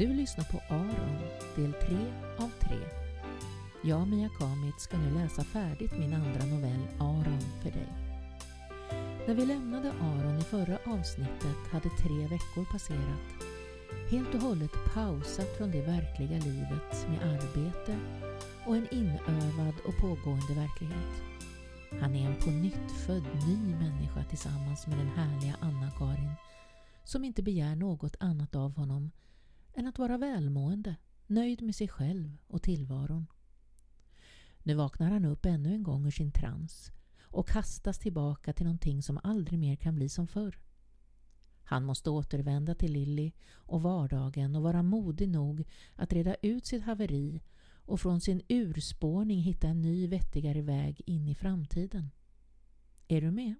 Du lyssnar på Aron, del 3 av 3. Jag, Mia Kamit, ska nu läsa färdigt min andra novell Aron för dig. När vi lämnade Aron i förra avsnittet hade tre veckor passerat. Helt och hållet pausat från det verkliga livet med arbete och en inövad och pågående verklighet. Han är en på nytt född ny människa tillsammans med den härliga Anna-Karin som inte begär något annat av honom än att vara välmående, nöjd med sig själv och tillvaron. Nu vaknar han upp ännu en gång ur sin trans och kastas tillbaka till någonting som aldrig mer kan bli som förr. Han måste återvända till Lilly och vardagen och vara modig nog att reda ut sitt haveri och från sin urspårning hitta en ny vettigare väg in i framtiden. Är du med?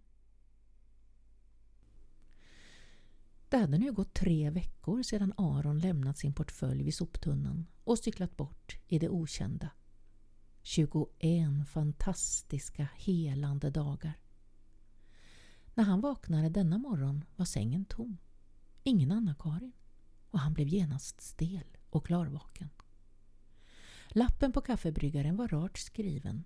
Det hade nu gått tre veckor sedan Aron lämnat sin portfölj vid soptunnan och cyklat bort i det okända. 21 fantastiska helande dagar. När han vaknade denna morgon var sängen tom. Ingen Anna-Karin. Och han blev genast stel och klarvaken. Lappen på kaffebryggaren var rart skriven.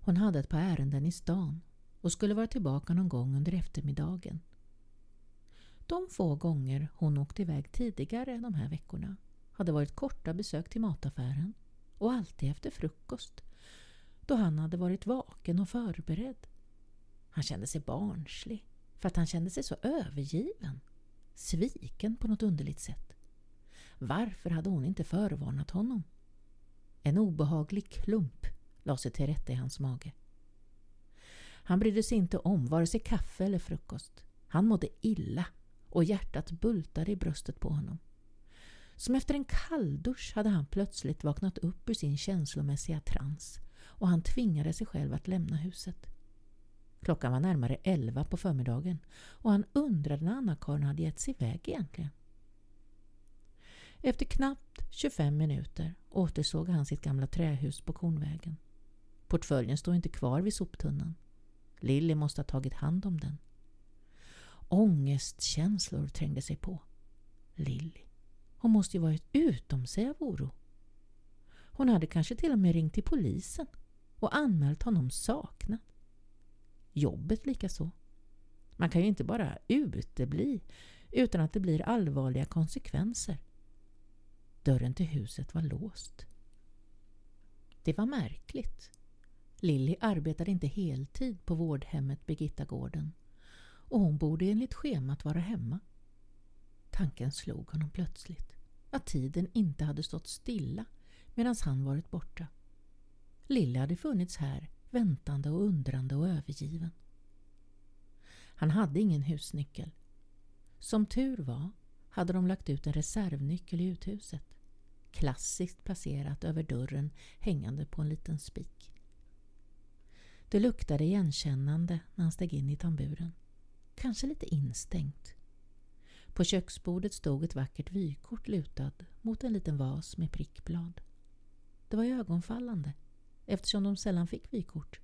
Hon hade ett par ärenden i stan och skulle vara tillbaka någon gång under eftermiddagen. De få gånger hon åkt iväg tidigare de här veckorna hade varit korta besök till mataffären och alltid efter frukost då han hade varit vaken och förberedd. Han kände sig barnslig för att han kände sig så övergiven, sviken på något underligt sätt. Varför hade hon inte förvarnat honom? En obehaglig klump lade sig till rätta i hans mage. Han brydde sig inte om vare sig kaffe eller frukost. Han mådde illa och hjärtat bultade i bröstet på honom. Som efter en kalldusch hade han plötsligt vaknat upp ur sin känslomässiga trans och han tvingade sig själv att lämna huset. Klockan var närmare elva på förmiddagen och han undrade när Anna-Karin hade gett sig iväg egentligen. Efter knappt 25 minuter återsåg han sitt gamla trähus på Kornvägen. Portföljen stod inte kvar vid soptunnan. Lilly måste ha tagit hand om den. Ångestkänslor trängde sig på. Lilly, hon måste ju varit utom sig av oro. Hon hade kanske till och med ringt till polisen och anmält honom saknad. Jobbet likaså. Man kan ju inte bara utebli utan att det blir allvarliga konsekvenser. Dörren till huset var låst. Det var märkligt. Lilly arbetade inte heltid på vårdhemmet Birgittagården och hon borde enligt schemat vara hemma. Tanken slog honom plötsligt att tiden inte hade stått stilla medan han varit borta. Lille hade funnits här väntande och undrande och övergiven. Han hade ingen husnyckel. Som tur var hade de lagt ut en reservnyckel i uthuset. Klassiskt placerat över dörren hängande på en liten spik. Det luktade igenkännande när han steg in i tamburen kanske lite instängt. På köksbordet stod ett vackert vykort lutad mot en liten vas med prickblad. Det var ögonfallande eftersom de sällan fick vykort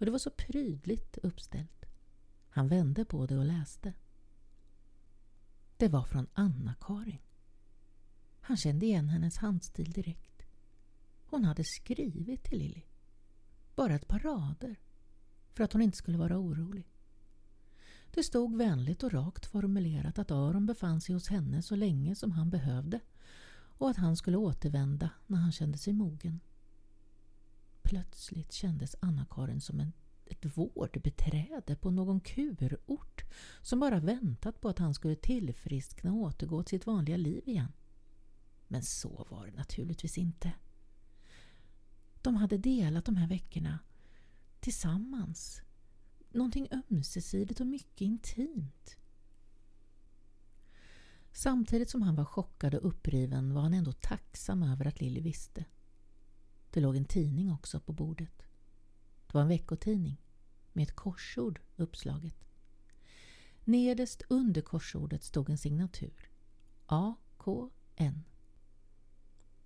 och det var så prydligt uppställt. Han vände på det och läste. Det var från Anna-Karin. Han kände igen hennes handstil direkt. Hon hade skrivit till Lilly. Bara ett par rader för att hon inte skulle vara orolig. Det stod vänligt och rakt formulerat att Aron befann sig hos henne så länge som han behövde och att han skulle återvända när han kände sig mogen. Plötsligt kändes Anna-Karin som en, ett vårdbeträde på någon kurort som bara väntat på att han skulle tillfriskna och återgå till sitt vanliga liv igen. Men så var det naturligtvis inte. De hade delat de här veckorna tillsammans någonting ömsesidigt och mycket intimt. Samtidigt som han var chockad och uppriven var han ändå tacksam över att Lilly visste. Det låg en tidning också på bordet. Det var en veckotidning med ett korsord uppslaget. Nederst under korsordet stod en signatur. AKN.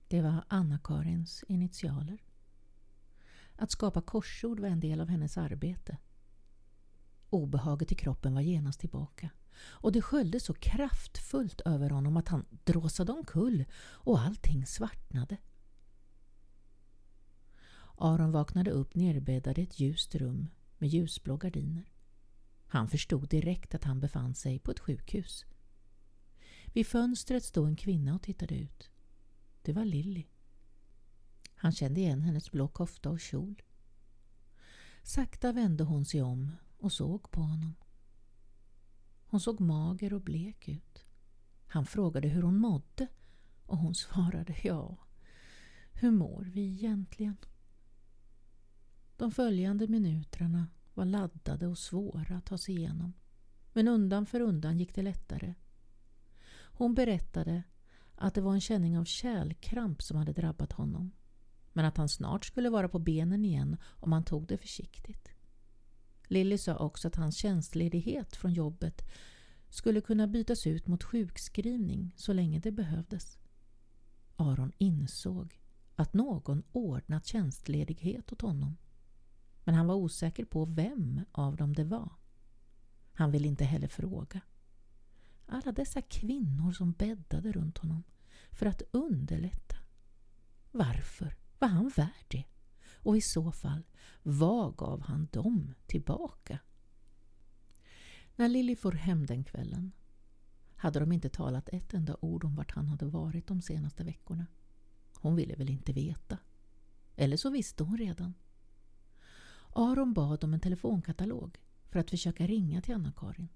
Det var Anna-Karins initialer. Att skapa korsord var en del av hennes arbete Obehaget i kroppen var genast tillbaka och det sköljde så kraftfullt över honom att han dråsade omkull och allting svartnade. Aron vaknade upp nerbäddad i ett ljust rum med ljusblå gardiner. Han förstod direkt att han befann sig på ett sjukhus. Vid fönstret stod en kvinna och tittade ut. Det var Lilly. Han kände igen hennes blå kofta och kjol. Sakta vände hon sig om och såg på honom. Hon såg mager och blek ut. Han frågade hur hon mådde och hon svarade ja. Hur mår vi egentligen? De följande minuterna var laddade och svåra att ta sig igenom. Men undan för undan gick det lättare. Hon berättade att det var en känning av kärlkramp som hade drabbat honom. Men att han snart skulle vara på benen igen om han tog det försiktigt. Lilly sa också att hans tjänstledighet från jobbet skulle kunna bytas ut mot sjukskrivning så länge det behövdes. Aron insåg att någon ordnat tjänstledighet åt honom. Men han var osäker på vem av dem det var. Han ville inte heller fråga. Alla dessa kvinnor som bäddade runt honom för att underlätta. Varför var han värd det? Och i så fall, vad gav han dem tillbaka? När Lilly for hem den kvällen hade de inte talat ett enda ord om vart han hade varit de senaste veckorna. Hon ville väl inte veta. Eller så visste hon redan. Aron bad om en telefonkatalog för att försöka ringa till Anna-Karin.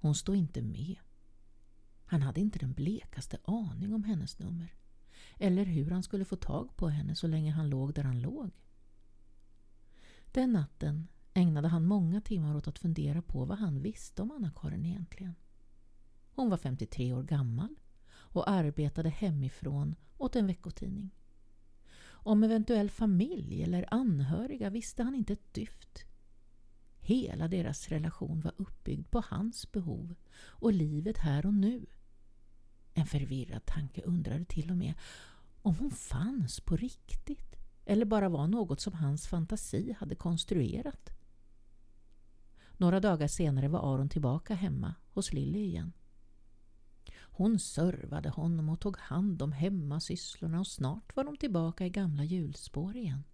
Hon stod inte med. Han hade inte den blekaste aning om hennes nummer. Eller hur han skulle få tag på henne så länge han låg där han låg. Den natten ägnade han många timmar åt att fundera på vad han visste om Anna-Karin egentligen. Hon var 53 år gammal och arbetade hemifrån åt en veckotidning. Om eventuell familj eller anhöriga visste han inte ett dyft. Hela deras relation var uppbyggd på hans behov och livet här och nu. En förvirrad tanke undrade till och med om hon fanns på riktigt eller bara var något som hans fantasi hade konstruerat. Några dagar senare var Aron tillbaka hemma hos Lilly igen. Hon servade honom och tog hand om hemmasysslorna och snart var de tillbaka i gamla hjulspår igen.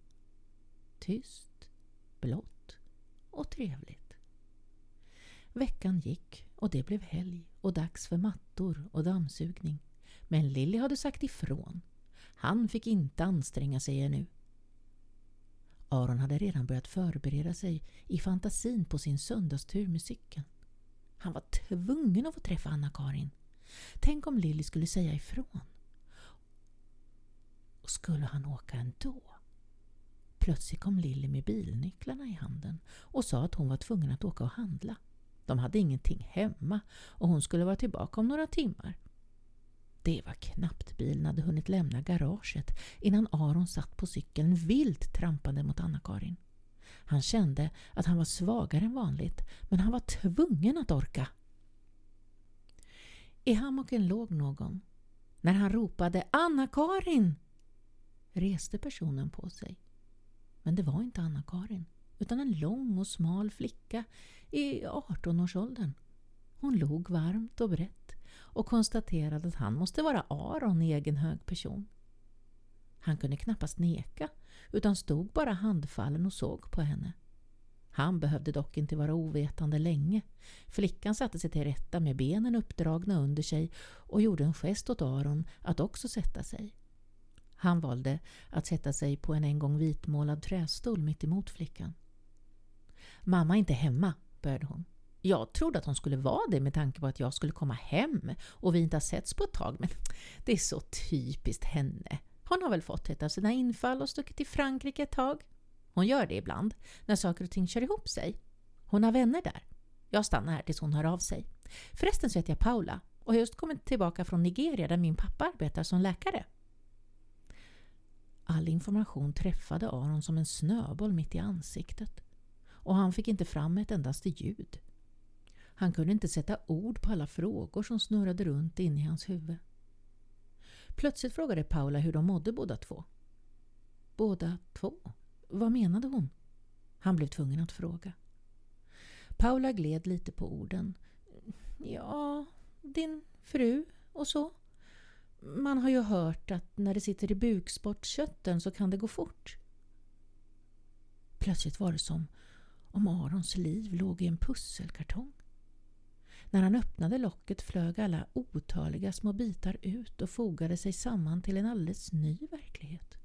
Tyst, blått och trevligt. Veckan gick och det blev helg och dags för mattor och dammsugning. Men Lilly hade sagt ifrån. Han fick inte anstränga sig ännu. Aron hade redan börjat förbereda sig i fantasin på sin söndagstur med cykeln. Han var tvungen att få träffa Anna-Karin. Tänk om Lilly skulle säga ifrån. Och skulle han åka ändå? Plötsligt kom Lilly med bilnycklarna i handen och sa att hon var tvungen att åka och handla. De hade ingenting hemma och hon skulle vara tillbaka om några timmar. Det var knappt bilen hade hunnit lämna garaget innan Aron satt på cykeln vilt trampande mot Anna-Karin. Han kände att han var svagare än vanligt men han var tvungen att orka. I hammocken låg någon. När han ropade Anna-Karin reste personen på sig. Men det var inte Anna-Karin utan en lång och smal flicka i 18-årsåldern. Hon log varmt och brett och konstaterade att han måste vara Aron i egen hög person. Han kunde knappast neka utan stod bara handfallen och såg på henne. Han behövde dock inte vara ovetande länge. Flickan satte sig till rätta med benen uppdragna under sig och gjorde en gest åt Aron att också sätta sig. Han valde att sätta sig på en en gång vitmålad trästol mitt emot flickan. Mamma är inte hemma, började hon. Jag trodde att hon skulle vara det med tanke på att jag skulle komma hem och vi inte har setts på ett tag, men det är så typiskt henne. Hon har väl fått ett av sina infall och stuckit till Frankrike ett tag. Hon gör det ibland, när saker och ting kör ihop sig. Hon har vänner där. Jag stannar här tills hon hör av sig. Förresten så heter jag Paula och har just kommit tillbaka från Nigeria där min pappa arbetar som läkare. All information träffade Aron som en snöboll mitt i ansiktet och han fick inte fram ett endaste ljud. Han kunde inte sätta ord på alla frågor som snurrade runt inne i hans huvud. Plötsligt frågade Paula hur de mådde båda två. Båda två? Vad menade hon? Han blev tvungen att fråga. Paula gled lite på orden. Ja, din fru och så. Man har ju hört att när det sitter i bukspottkörteln så kan det gå fort. Plötsligt var det som om Arons liv låg i en pusselkartong. När han öppnade locket flög alla otaliga små bitar ut och fogade sig samman till en alldeles ny verklighet.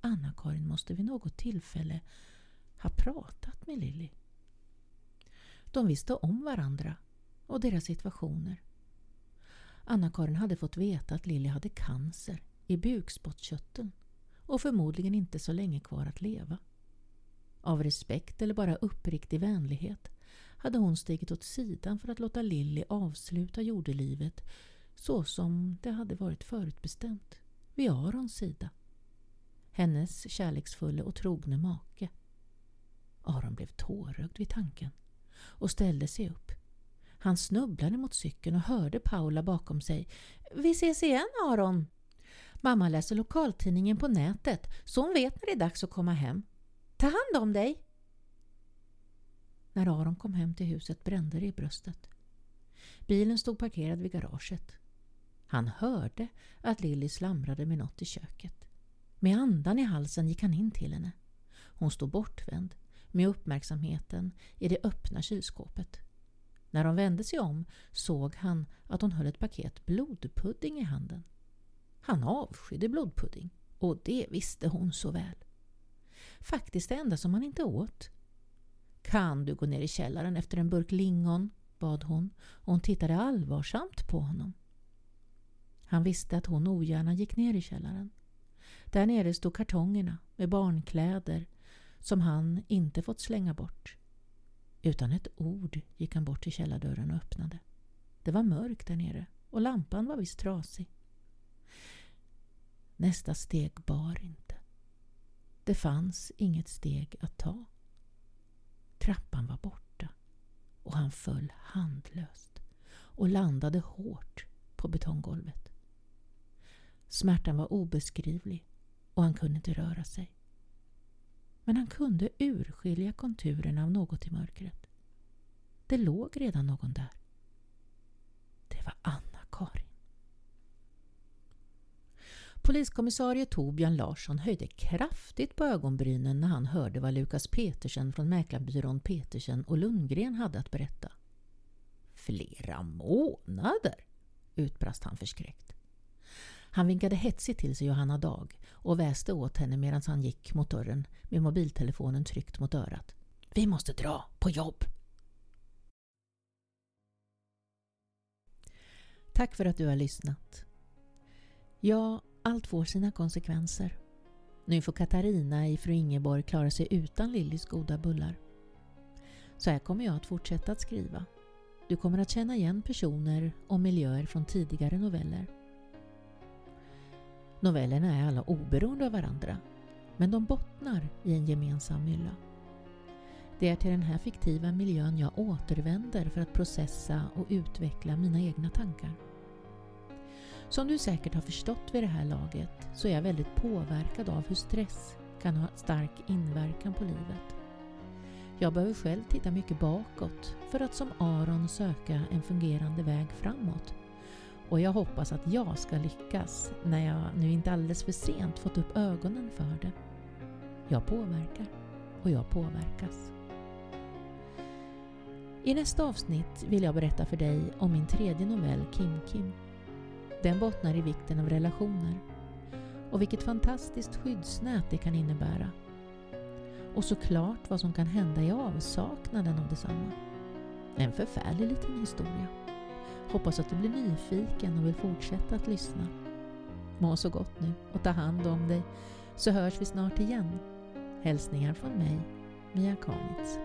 Anna-Karin måste vid något tillfälle ha pratat med Lilly. De visste om varandra och deras situationer. Anna-Karin hade fått veta att Lilly hade cancer i bukspottkörteln och förmodligen inte så länge kvar att leva. Av respekt eller bara uppriktig vänlighet hade hon stigit åt sidan för att låta Lilly avsluta jordelivet så som det hade varit förutbestämt, vid Arons sida. Hennes kärleksfulla och trogne make. Aron blev tårögd vid tanken och ställde sig upp. Han snubblade mot cykeln och hörde Paula bakom sig. Vi ses igen Aron! Mamma läser lokaltidningen på nätet så hon vet när det är dags att komma hem. Ta hand om dig! När Aron kom hem till huset brände det i bröstet. Bilen stod parkerad vid garaget. Han hörde att Lilly slamrade med något i köket. Med andan i halsen gick han in till henne. Hon stod bortvänd med uppmärksamheten i det öppna kylskåpet. När hon vände sig om såg han att hon höll ett paket blodpudding i handen. Han avskydde blodpudding och det visste hon så väl. Faktiskt det enda som han inte åt. Kan du gå ner i källaren efter en burk lingon? bad hon och hon tittade allvarsamt på honom. Han visste att hon ogärna gick ner i källaren. Där nere stod kartongerna med barnkläder som han inte fått slänga bort. Utan ett ord gick han bort till källardörren och öppnade. Det var mörkt där nere och lampan var visst trasig. Nästa steg bar inte. Det fanns inget steg att ta. Trappan var borta och han föll handlöst och landade hårt på betonggolvet. Smärtan var obeskrivlig och han kunde inte röra sig. Men han kunde urskilja konturerna av något i mörkret. Det låg redan någon där. Det var Anna-Karin. Poliskommissarie Torbjörn Larsson höjde kraftigt på ögonbrynen när han hörde vad Lukas Petersen från mäklarbyrån Petersen och Lundgren hade att berätta. Flera månader! utbrast han förskräckt. Han vinkade hetsigt till sig Johanna Dag och väste åt henne medan han gick mot dörren med mobiltelefonen tryckt mot örat. Vi måste dra på jobb! Tack för att du har lyssnat. Jag allt får sina konsekvenser. Nu får Katarina i Fru Ingeborg klara sig utan Lillys goda bullar. Så här kommer jag att fortsätta att skriva. Du kommer att känna igen personer och miljöer från tidigare noveller. Novellerna är alla oberoende av varandra, men de bottnar i en gemensam mylla. Det är till den här fiktiva miljön jag återvänder för att processa och utveckla mina egna tankar. Som du säkert har förstått vid det här laget så är jag väldigt påverkad av hur stress kan ha stark inverkan på livet. Jag behöver själv titta mycket bakåt för att som Aron söka en fungerande väg framåt och jag hoppas att jag ska lyckas när jag nu inte alldeles för sent fått upp ögonen för det. Jag påverkar och jag påverkas. I nästa avsnitt vill jag berätta för dig om min tredje novell Kim Kim. Den bottnar i vikten av relationer och vilket fantastiskt skyddsnät det kan innebära. Och såklart vad som kan hända i avsaknaden av detsamma. En förfärlig liten historia. Hoppas att du blir nyfiken och vill fortsätta att lyssna. Må så gott nu och ta hand om dig så hörs vi snart igen. Hälsningar från mig, Mia Kamitz.